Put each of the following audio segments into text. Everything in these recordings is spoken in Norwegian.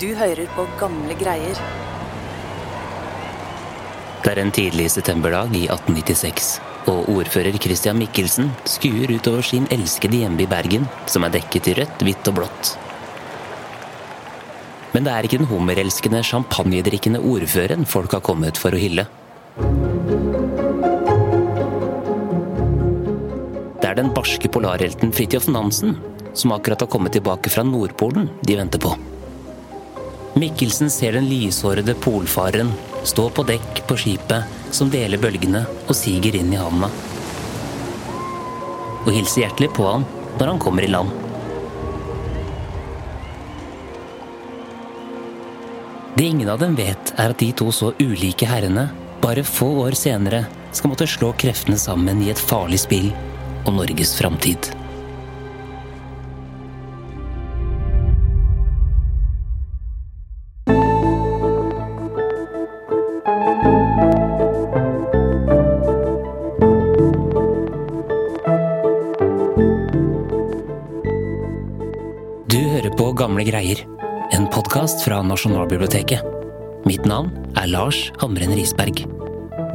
Du hører på gamle greier. Det er en tidlig septemberdag i 1896, og ordfører Christian Michelsen skuer utover sin elskede hjemby Bergen, som er dekket i rødt, hvitt og blått. Men det er ikke den hummerelskende, champagnedrikkende ordføreren folk har kommet for å hylle. Det er den barske polarhelten Fridtjof Nansen, som akkurat har kommet tilbake fra Nordpolen, de venter på. Mikkelsen ser den lyshårede polfareren stå på dekk på skipet som deler bølgene og siger inn i havna. Og hilser hjertelig på han når han kommer i land. Det ingen av dem vet, er at de to så ulike herrene bare få år senere skal måtte slå kreftene sammen i et farlig spill om Norges framtid. Podkast fra Nasjonalbiblioteket. Mitt navn er Lars Hamren Risberg.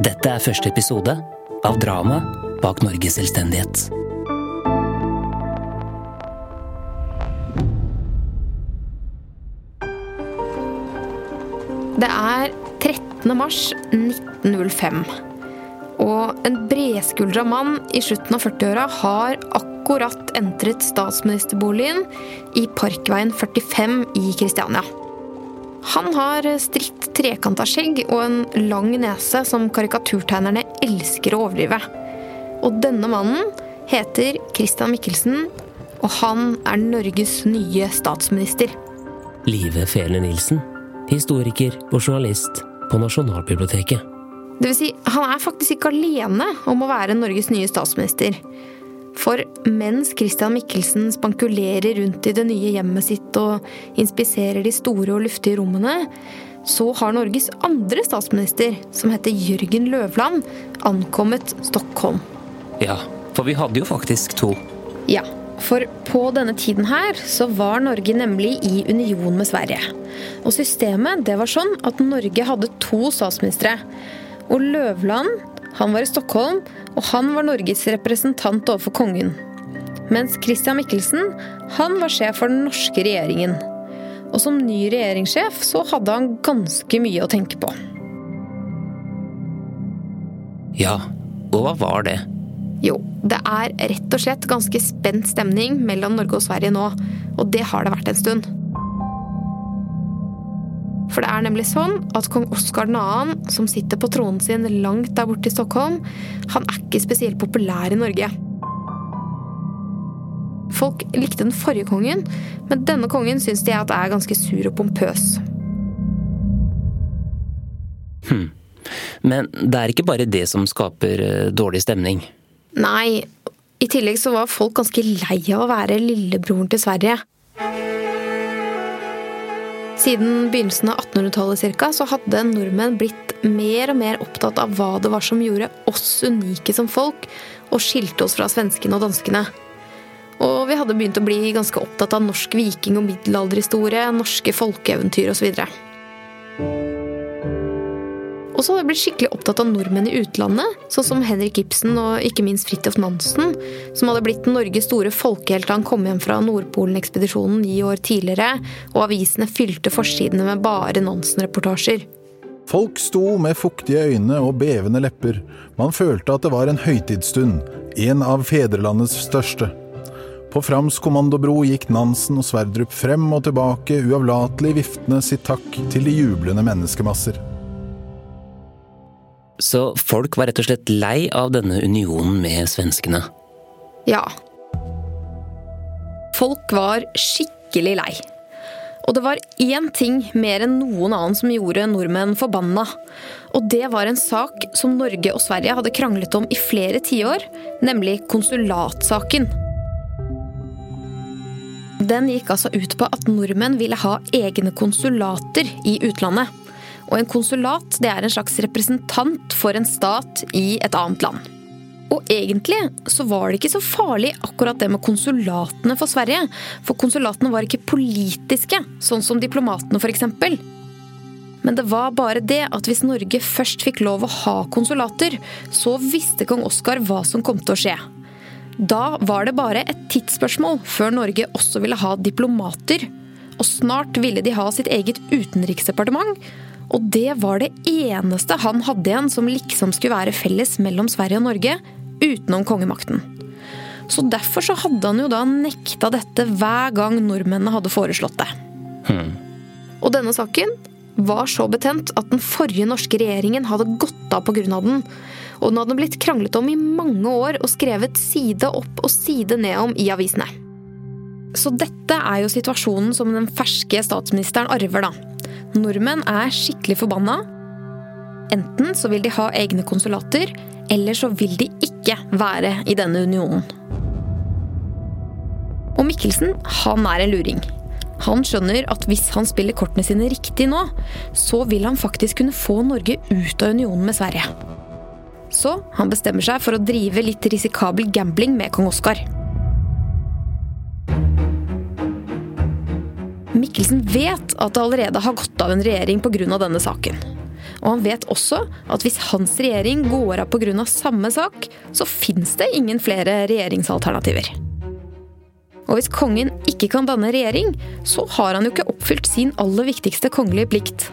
Dette er første episode av Drama bak Norges selvstendighet. Det er 13. mars 1905. Og en bredskuldra mann i slutten av 40-åra har akkurat entret statsministerboligen i Parkveien 45 i Kristiania. Han har stritt trekanta skjegg og en lang nese som karikaturtegnerne elsker å overdrive. Og denne mannen heter Christian Michelsen, og han er Norges nye statsminister. Live Fele Nilsen, historiker og journalist på Nasjonalbiblioteket. Det vil si, han er faktisk ikke alene om å være Norges nye statsminister. For mens Christian Michelsen spankulerer rundt i det nye hjemmet sitt og inspiserer de store og luftige rommene, så har Norges andre statsminister, som heter Jørgen Løvland, ankommet Stockholm. Ja, for vi hadde jo faktisk to. Ja, for på denne tiden her så var Norge nemlig i union med Sverige. Og systemet det var sånn at Norge hadde to statsministre. Og Løvland han var i Stockholm, og han var Norges representant overfor kongen. Mens Christian Michelsen han var sjef for den norske regjeringen. Og som ny regjeringssjef så hadde han ganske mye å tenke på. Ja, og hva var det? Jo, det er rett og slett ganske spent stemning mellom Norge og Sverige nå. Og det har det vært en stund. For det er nemlig sånn at kong Oskar 2., som sitter på tronen sin langt der borte i Stockholm, han er ikke spesielt populær i Norge. Folk likte den forrige kongen, men denne kongen syns de at er ganske sur og pompøs. Hm. Men det er ikke bare det som skaper eh, dårlig stemning. Nei, i tillegg så var folk ganske lei av å være lillebroren til Sverige. Siden begynnelsen av 1800-tallet ca. så hadde nordmenn blitt mer og mer opptatt av hva det var som gjorde oss unike som folk, og skilte oss fra svenskene og danskene. Og vi hadde begynt å bli ganske opptatt av norsk viking- og middelalderhistorie, norske folkeeventyr osv. Og så hadde jeg blitt skikkelig opptatt av nordmenn i utlandet, sånn som Henrik Ibsen og ikke minst Fridtjof Nansen, som hadde blitt Norges store folkehelt da han kom hjem fra Nordpolen-ekspedisjonen ni år tidligere, og avisene fylte forsidene med bare Nansen-reportasjer. Folk sto med fuktige øyne og bevende lepper. Man følte at det var en høytidsstund, en av fedrelandets største. På Frams kommandobro gikk Nansen og Sverdrup frem og tilbake, uavlatelig viftende sitt takk til de jublende menneskemasser. Så folk var rett og slett lei av denne unionen med svenskene. Ja. Folk var skikkelig lei. Og det var én ting mer enn noen annen som gjorde nordmenn forbanna. Og det var en sak som Norge og Sverige hadde kranglet om i flere tiår, nemlig konsulatsaken. Den gikk altså ut på at nordmenn ville ha egne konsulater i utlandet. Og en konsulat det er en slags representant for en stat i et annet land. Og egentlig så var det ikke så farlig akkurat det med konsulatene for Sverige. For konsulatene var ikke politiske, sånn som diplomatene f.eks. Men det var bare det at hvis Norge først fikk lov å ha konsulater, så visste kong Oskar hva som kom til å skje. Da var det bare et tidsspørsmål før Norge også ville ha diplomater. Og snart ville de ha sitt eget utenriksdepartement. Og det var det eneste han hadde igjen som liksom skulle være felles mellom Sverige og Norge, utenom kongemakten. Så derfor så hadde han jo da nekta dette hver gang nordmennene hadde foreslått det. Hmm. Og denne saken var så betent at den forrige norske regjeringen hadde gått av pga. den. Og den hadde blitt kranglet om i mange år og skrevet side opp og side ned om i avisene. Så dette er jo situasjonen som den ferske statsministeren arver, da. Nordmenn er skikkelig forbanna. Enten så vil de ha egne konsulater, eller så vil de ikke være i denne unionen. Og Mikkelsen, han er en luring. Han skjønner at hvis han spiller kortene sine riktig nå, så vil han faktisk kunne få Norge ut av unionen med Sverige. Så han bestemmer seg for å drive litt risikabel gambling med kong Oskar. Mikkelsen vet at det allerede har gått av en regjering pga. denne saken. Og han vet også at hvis hans regjering går av pga. samme sak, så fins det ingen flere regjeringsalternativer. Og hvis kongen ikke kan danne regjering, så har han jo ikke oppfylt sin aller viktigste kongelige plikt.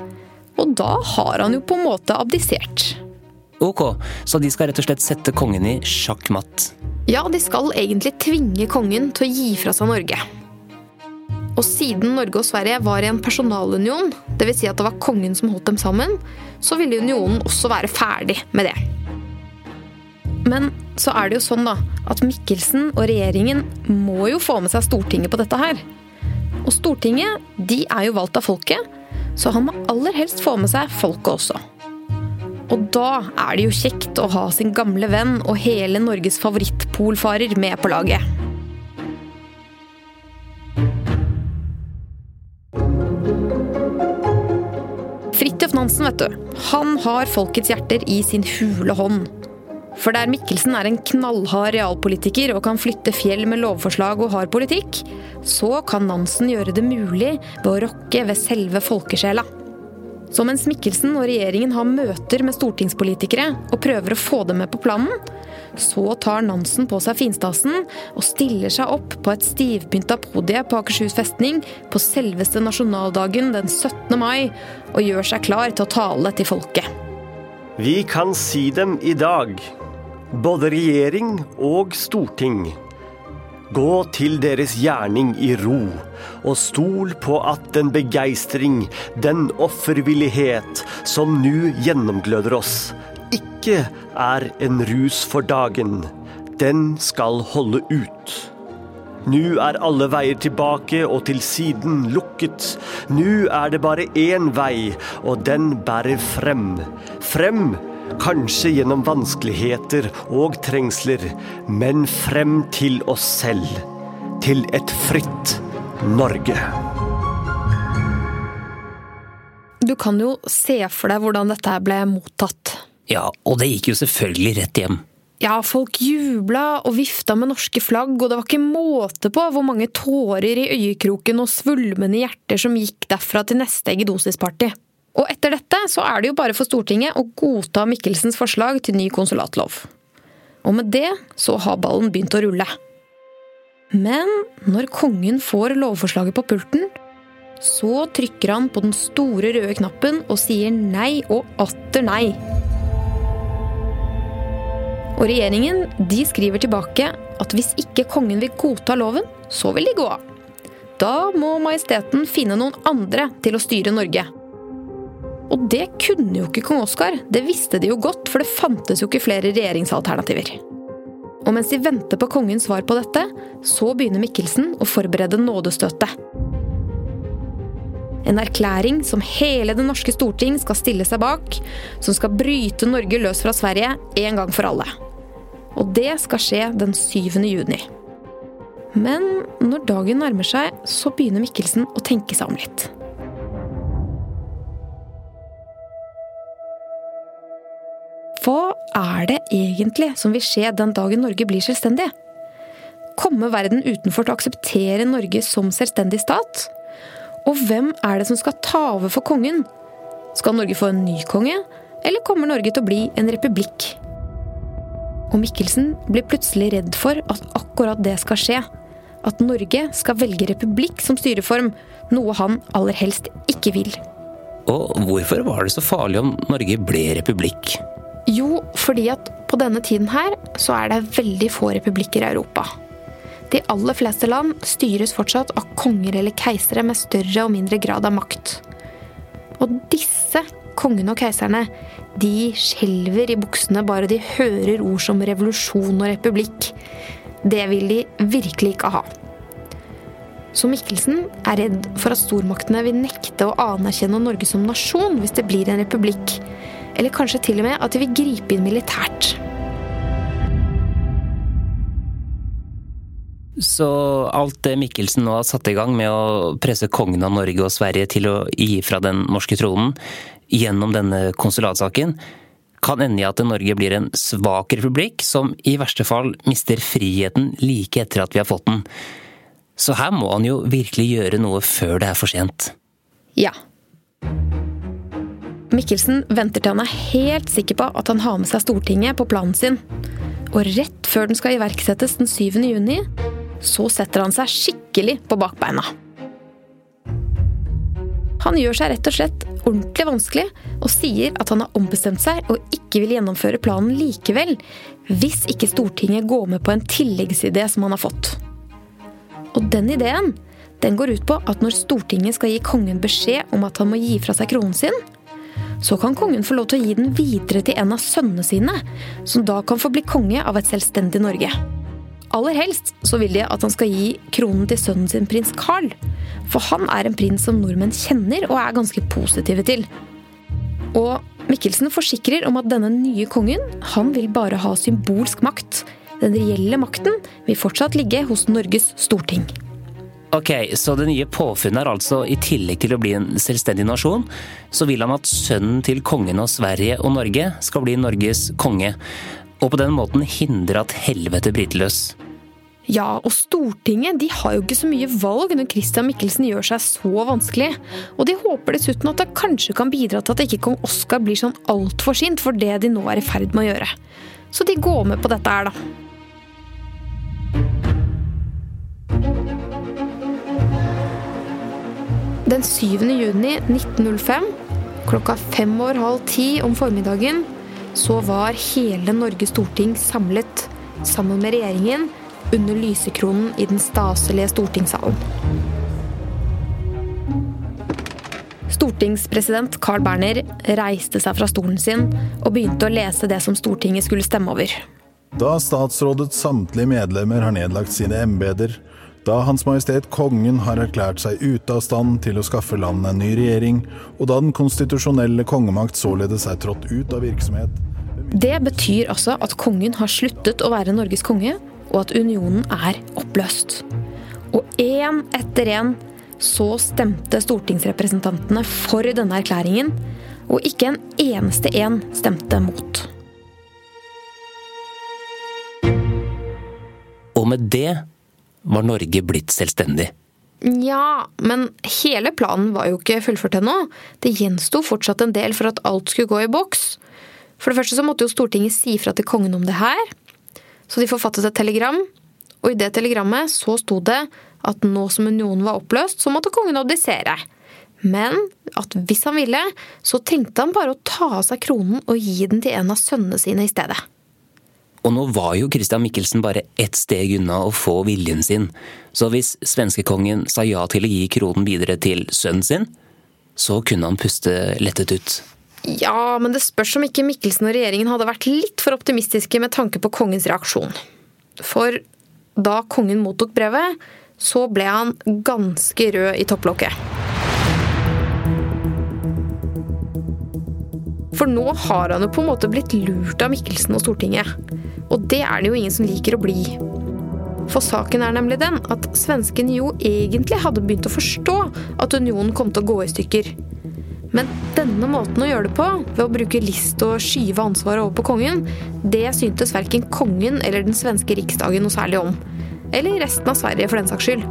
Og da har han jo på en måte abdisert. Ok, så de skal rett og slett sette kongen i sjakkmatt? Ja, de skal egentlig tvinge kongen til å gi fra seg Norge. Og siden Norge og Sverige var i en personalunion, dvs. Si at det var kongen som holdt dem sammen, så ville unionen også være ferdig med det. Men så er det jo sånn da, at Mikkelsen og regjeringen må jo få med seg Stortinget på dette her. Og Stortinget de er jo valgt av folket, så han må aller helst få med seg folket også. Og da er det jo kjekt å ha sin gamle venn og hele Norges favorittpolfarer med på laget. Fridtjof vet du. Han har folkets hjerter i sin hule hånd. For der Mikkelsen er en knallhard realpolitiker og kan flytte fjell med lovforslag og hard politikk, så kan Nansen gjøre det mulig ved å rokke ved selve folkesjela. Så mens Mikkelsen og regjeringen har møter med stortingspolitikere og prøver å få dem med på planen, så tar Nansen på seg finstasen og stiller seg opp på et stivpynta podie på Akershus festning på selveste nasjonaldagen den 17. mai og gjør seg klar til å tale til folket. Vi kan si dem i dag, både regjering og storting. Gå til deres gjerning i ro, og stol på at den begeistring, den offervillighet som nu gjennomgløder oss, ikke er en rus for dagen. Den skal holde ut. Nå er alle veier tilbake og til siden lukket. Nå er det bare én vei, og den bærer frem. Frem, kanskje gjennom vanskeligheter og trengsler, men frem til oss selv. Til et fritt Norge. Du kan jo se for deg hvordan dette ble mottatt. Ja, og det gikk jo selvfølgelig rett hjem. Ja, folk jubla og vifta med norske flagg, og det var ikke måte på hvor mange tårer i øyekroken og svulmende hjerter som gikk derfra til neste eggedosisparty. Og etter dette så er det jo bare for Stortinget å godta Mikkelsens forslag til ny konsulatlov. Og med det så har ballen begynt å rulle. Men når kongen får lovforslaget på pulten, så trykker han på den store røde knappen og sier nei og atter nei. Og regjeringen de skriver tilbake at hvis ikke kongen vil godta loven, så vil de gå av. Da må majesteten finne noen andre til å styre Norge. Og det kunne jo ikke kong Oskar, det visste de jo godt, for det fantes jo ikke flere regjeringsalternativer. Og mens de venter på kongens svar på dette, så begynner Mikkelsen å forberede nådestøtet. En erklæring som hele det norske storting skal stille seg bak, som skal bryte Norge løs fra Sverige en gang for alle. Og det skal skje den 7. juni. Men når dagen nærmer seg, så begynner Mikkelsen å tenke seg om litt. hva er det egentlig som vil skje den dagen Norge blir selvstendig? Kommer verden utenfor til å akseptere Norge som selvstendig stat? Og hvem er det som skal ta over for kongen? Skal Norge få en ny konge, eller kommer Norge til å bli en republikk? Og Mikkelsen blir plutselig redd for at akkurat det skal skje. At Norge skal velge republikk som styreform, noe han aller helst ikke vil. Og hvorfor var det så farlig om Norge ble republikk? Jo, fordi at på denne tiden her så er det veldig få republikker i Europa. De aller fleste land styres fortsatt av konger eller keisere med større og mindre grad av makt. Og disse kongene og keiserne, de skjelver i buksene bare de hører ord som revolusjon og republikk. Det vil de virkelig ikke ha. Så Mikkelsen er redd for at stormaktene vil nekte å anerkjenne Norge som nasjon hvis det blir en republikk. Eller kanskje til og med at de vil gripe inn militært. Så alt det Mikkelsen nå har satt i gang med å presse kongen av Norge og Sverige til å gi fra den norske tronen gjennom denne konsulatsaken, kan ende i at Norge blir en svak republikk som i verste fall mister friheten like etter at vi har fått den. Så her må han jo virkelig gjøre noe før det er for sent. Ja. Mikkelsen venter til han er helt sikker på at han har med seg Stortinget på planen sin. Og rett før den skal iverksettes den 7. juni, så setter han seg skikkelig på bakbeina. Han gjør seg rett og slett ordentlig vanskelig og sier at han har ombestemt seg og ikke vil gjennomføre planen likevel, hvis ikke Stortinget går med på en tilleggsidé som han har fått. Og den ideen den går ut på at når Stortinget skal gi kongen beskjed om at han må gi fra seg kronen sin, så kan kongen få lov til å gi den videre til en av sønnene sine, som da kan få bli konge av et selvstendig Norge. Aller helst så vil de at han skal gi kronen til sønnen sin, prins Carl. For han er en prins som nordmenn kjenner og er ganske positive til. Og Mikkelsen forsikrer om at denne nye kongen han vil bare ha symbolsk makt. Den reelle makten vil fortsatt ligge hos Norges storting. Ok, Så det nye påfunnet er altså, i tillegg til å bli en selvstendig nasjon, så vil han at sønnen til kongen av Sverige og Norge skal bli Norges konge. Og på den måten hindre at helvete bryter løs. Ja, og Stortinget de har jo ikke så mye valg når Christian Michelsen gjør seg så vanskelig. Og de håper dessuten at det kanskje kan bidra til at ikke kong Oskar blir sånn altfor sint for det de nå er i ferd med å gjøre. Så de går med på dette her, da. Den 7. juni 1905, klokka fem over halv ti om formiddagen, så var hele Norges storting samlet sammen med regjeringen under lysekronen i den staselige stortingssalen. Stortingspresident Carl Berner reiste seg fra stolen sin og begynte å lese det som Stortinget skulle stemme over. Da statsrådets samtlige medlemmer har nedlagt sine embeter, da Hans Majestet Kongen har erklært seg ute av stand til å skaffe landet en ny regjering, og da den konstitusjonelle kongemakt således er trådt ut av virksomhet Det betyr altså at kongen har sluttet å være Norges konge, og at unionen er oppløst. Og én etter én så stemte stortingsrepresentantene for denne erklæringen, og ikke en eneste en stemte mot. Og med det var Norge blitt selvstendig. Nja, men hele planen var jo ikke fullført ennå. Det gjensto fortsatt en del for at alt skulle gå i boks. For det første så måtte jo Stortinget si fra til kongen om det her. Så de forfattet et telegram, og i det telegrammet så sto det at nå som unionen var oppløst, så måtte kongen abdisere. Men at hvis han ville, så trengte han bare å ta av seg kronen og gi den til en av sønnene sine i stedet. Og nå var jo Christian Michelsen bare ett steg unna å få viljen sin, så hvis svenskekongen sa ja til å gi kronen videre til sønnen sin, så kunne han puste lettet ut. Ja, men det spørs om ikke Mikkelsen og regjeringen hadde vært litt for optimistiske med tanke på kongens reaksjon. For da kongen mottok brevet, så ble han ganske rød i topplokket. For nå har han jo på en måte blitt lurt av Mikkelsen og Stortinget. Og det er det jo ingen som liker å bli. For saken er nemlig den at svensken jo egentlig hadde begynt å forstå at unionen kom til å gå i stykker. Men denne måten å gjøre det på, ved å bruke list og skyve ansvaret over på kongen, det syntes verken kongen eller den svenske riksdagen noe særlig om. Eller resten av Sverige, for den saks skyld.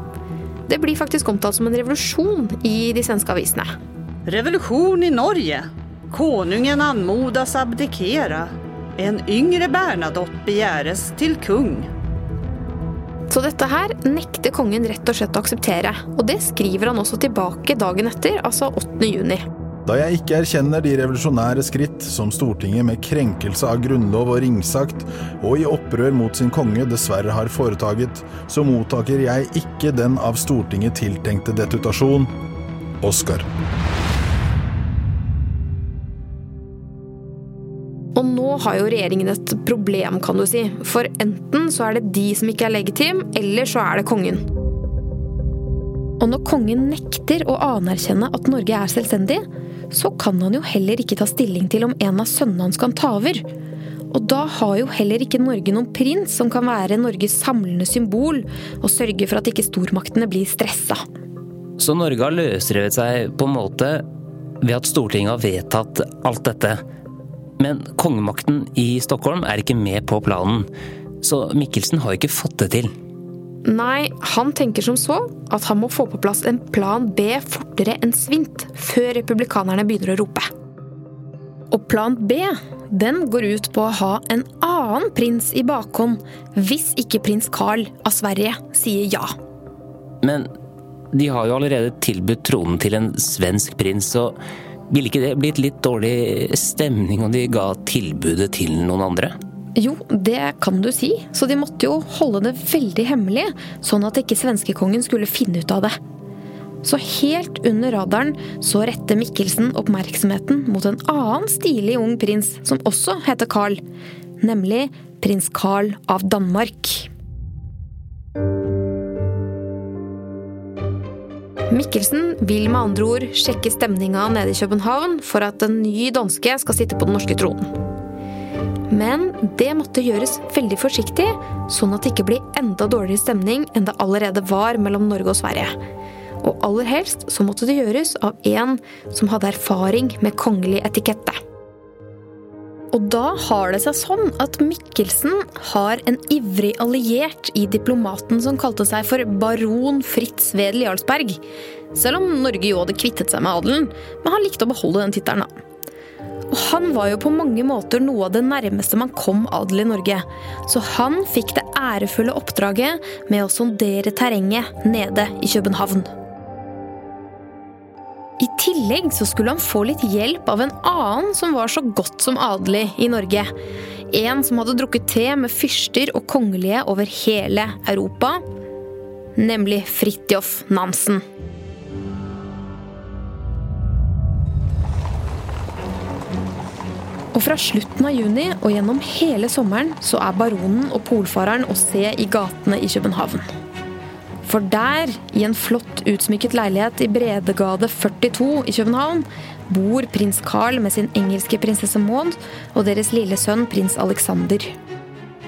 Det blir faktisk omtalt som en revolusjon i de svenske avisene. Revolusjon i Norge. Konungen anmodas abdikere. En yngre Bernadotte begjæres til kung. Så dette her nekter kongen rett og slett å akseptere. Og det skriver han også tilbake dagen etter, altså 8. juni. Da jeg ikke erkjenner de revolusjonære skritt som Stortinget med krenkelse av grunnlov og ringsakt og i opprør mot sin konge dessverre har foretaget, så mottaker jeg ikke den av Stortinget tiltenkte detutasjon. Oscar. Og nå har jo regjeringen et problem, kan du si. For enten så er det de som ikke er legitim, eller så er det kongen. Og når kongen nekter å anerkjenne at Norge er selvstendig, så kan han jo heller ikke ta stilling til om en av sønnene hans kan ta over. Og da har jo heller ikke Norge noen prins som kan være Norges samlende symbol og sørge for at ikke stormaktene blir stressa. Så Norge har løsrevet seg på en måte ved at Stortinget har vedtatt alt dette. Men kongemakten i Stockholm er ikke med på planen, så Mikkelsen har ikke fått det til. Nei, han tenker som så at han må få på plass en plan B fortere enn svint, før republikanerne begynner å rope. Og plan B den går ut på å ha en annen prins i bakhånd hvis ikke prins Carl av Sverige sier ja. Men de har jo allerede tilbudt tronen til en svensk prins, så ville ikke det blitt litt dårlig stemning om de ga tilbudet til noen andre? Jo, det kan du si, så de måtte jo holde det veldig hemmelig, sånn at ikke svenskekongen skulle finne ut av det. Så helt under radaren så retter Mikkelsen oppmerksomheten mot en annen stilig ung prins som også heter Carl, nemlig prins Carl av Danmark. Mikkelsen vil med andre ord sjekke stemninga nede i København for at en ny danske skal sitte på den norske tronen. Men det måtte gjøres veldig forsiktig, sånn at det ikke blir enda dårligere stemning enn det allerede var mellom Norge og Sverige. Og aller helst så måtte det gjøres av en som hadde erfaring med kongelig etikette. Og da har det seg sånn at Mikkelsen har en ivrig alliert i diplomaten som kalte seg for baron Fritz Wedel Jarlsberg. Selv om Norge jo hadde kvittet seg med adelen, men han likte å beholde den tittelen. Og han var jo på mange måter noe av det nærmeste man kom adel i Norge. Så han fikk det ærefulle oppdraget med å sondere terrenget nede i København. I tillegg så skulle han få litt hjelp av en annen som var så godt som adelig i Norge. En som hadde drukket te med fyrster og kongelige over hele Europa. Nemlig Fridtjof Nansen. Og fra slutten av juni og gjennom hele sommeren så er baronen og polfareren å se i gatene i København. For der, i en flott utsmykket leilighet i Bredegade 42 i København, bor prins Carl med sin engelske prinsesse Maud og deres lille sønn prins Alexander.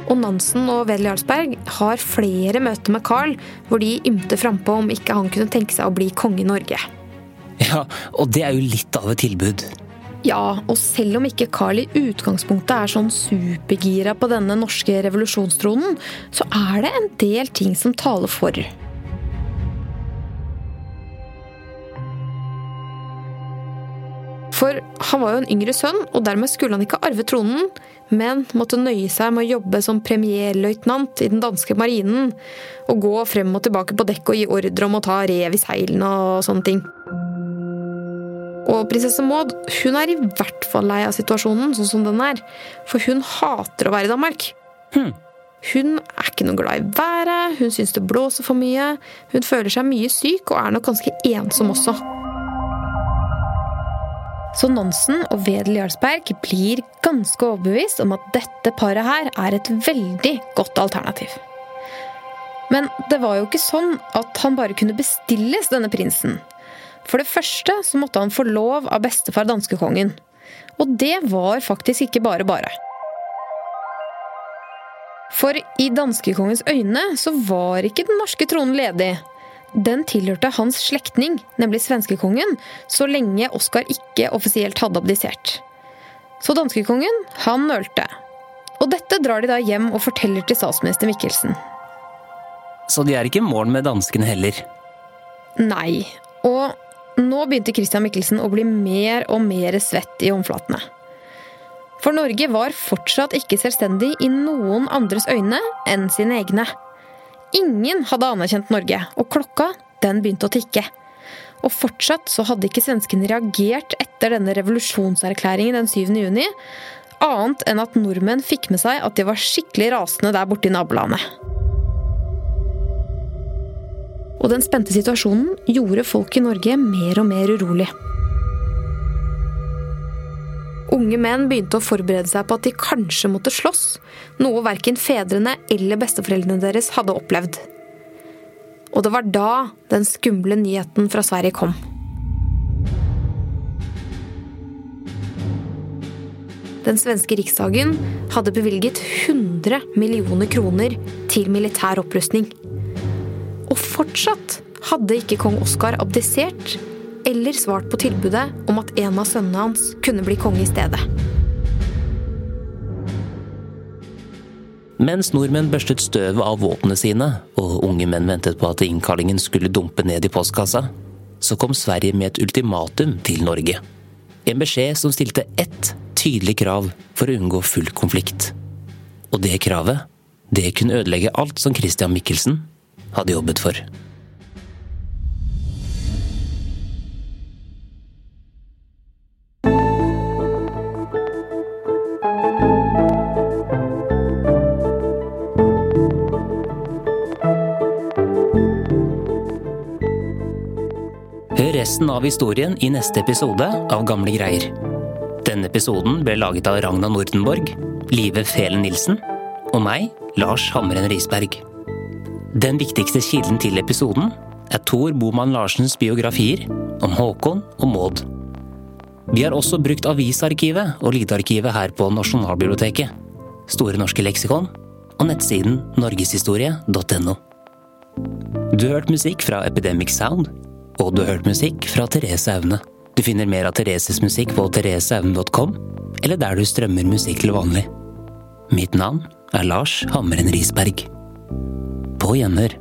Og Nansen og Wedel Jarlsberg har flere møter med Carl hvor de ymter frampå om ikke han kunne tenke seg å bli konge i Norge. Ja, og det er jo litt av et tilbud. Ja, og selv om ikke Carl i utgangspunktet er sånn supergira på denne norske revolusjonstronen, så er det en del ting som taler for. For han var jo en yngre sønn, og dermed skulle han ikke arve tronen, men måtte nøye seg med å jobbe som premierløytnant i den danske marinen, og gå frem og tilbake på dekk og gi ordre om å ta rev i seilene og sånne ting. Og prinsesse Maud hun er i hvert fall lei av situasjonen sånn som den er. For hun hater å være i Danmark. Hmm. Hun er ikke noe glad i været, hun syns det blåser for mye. Hun føler seg mye syk og er nok ganske ensom også. Så Nansen og Wedel Jarlsberg blir ganske overbevist om at dette paret her er et veldig godt alternativ. Men det var jo ikke sånn at han bare kunne bestilles, denne prinsen. For det første så måtte han få lov av bestefar danskekongen. Og det var faktisk ikke bare bare. For i danskekongens øyne så var ikke den norske tronen ledig. den tilhørte hans slektning, nemlig svenskekongen, så lenge Oskar ikke offisielt hadde abdisert. Så danskekongen, han nølte. Og dette drar de da hjem og forteller til statsminister Mikkelsen. Så de er ikke i mål med danskene heller. Nei. Og nå begynte Christian Mikkelsen å bli mer og mer svett i håndflatene. For Norge var fortsatt ikke selvstendig i noen andres øyne enn sine egne. Ingen hadde anerkjent Norge, og klokka den begynte å tikke. Og fortsatt så hadde ikke svenskene reagert etter denne revolusjonserklæringen den 7. juni, annet enn at nordmenn fikk med seg at de var skikkelig rasende der borte i nabolandet. Og den spente situasjonen gjorde folk i Norge mer og mer urolig. Unge menn begynte å forberede seg på at de kanskje måtte slåss, noe verken fedrene eller besteforeldrene deres hadde opplevd. Og det var da den skumle nyheten fra Sverige kom. Den svenske riksdagen hadde bevilget 100 millioner kroner til militær opprustning. Fortsatt hadde ikke kong Oskar abdisert eller svart på tilbudet om at en av sønnene hans kunne bli konge i stedet. Mens nordmenn børstet støvet av våpnene sine, og unge menn ventet på at innkallingen skulle dumpe ned i postkassa, så kom Sverige med et ultimatum til Norge. En beskjed som stilte ett tydelig krav for å unngå full konflikt. Og det kravet, det kunne ødelegge alt som Christian Michelsen hadde jobbet for. Hør resten av historien i neste episode av Gamle greier. Denne episoden ble laget av Ragna Nordenborg, Live Felen Nilsen og meg, Lars Hammeren Risberg. Den viktigste kilden til episoden er Tor Boman Larsens biografier om Håkon og Maud. Vi har også brukt avisarkivet og lydarkivet her på Nasjonalbiblioteket, Store norske leksikon og nettsiden norgeshistorie.no. Du har hørt musikk fra Epidemic Sound, og du har hørt musikk fra Therese Aune. Du finner mer av Thereses musikk på thereseaune.com, eller der du strømmer musikk til vanlig. Mitt navn er Lars Hammeren Risberg på Hjemmer.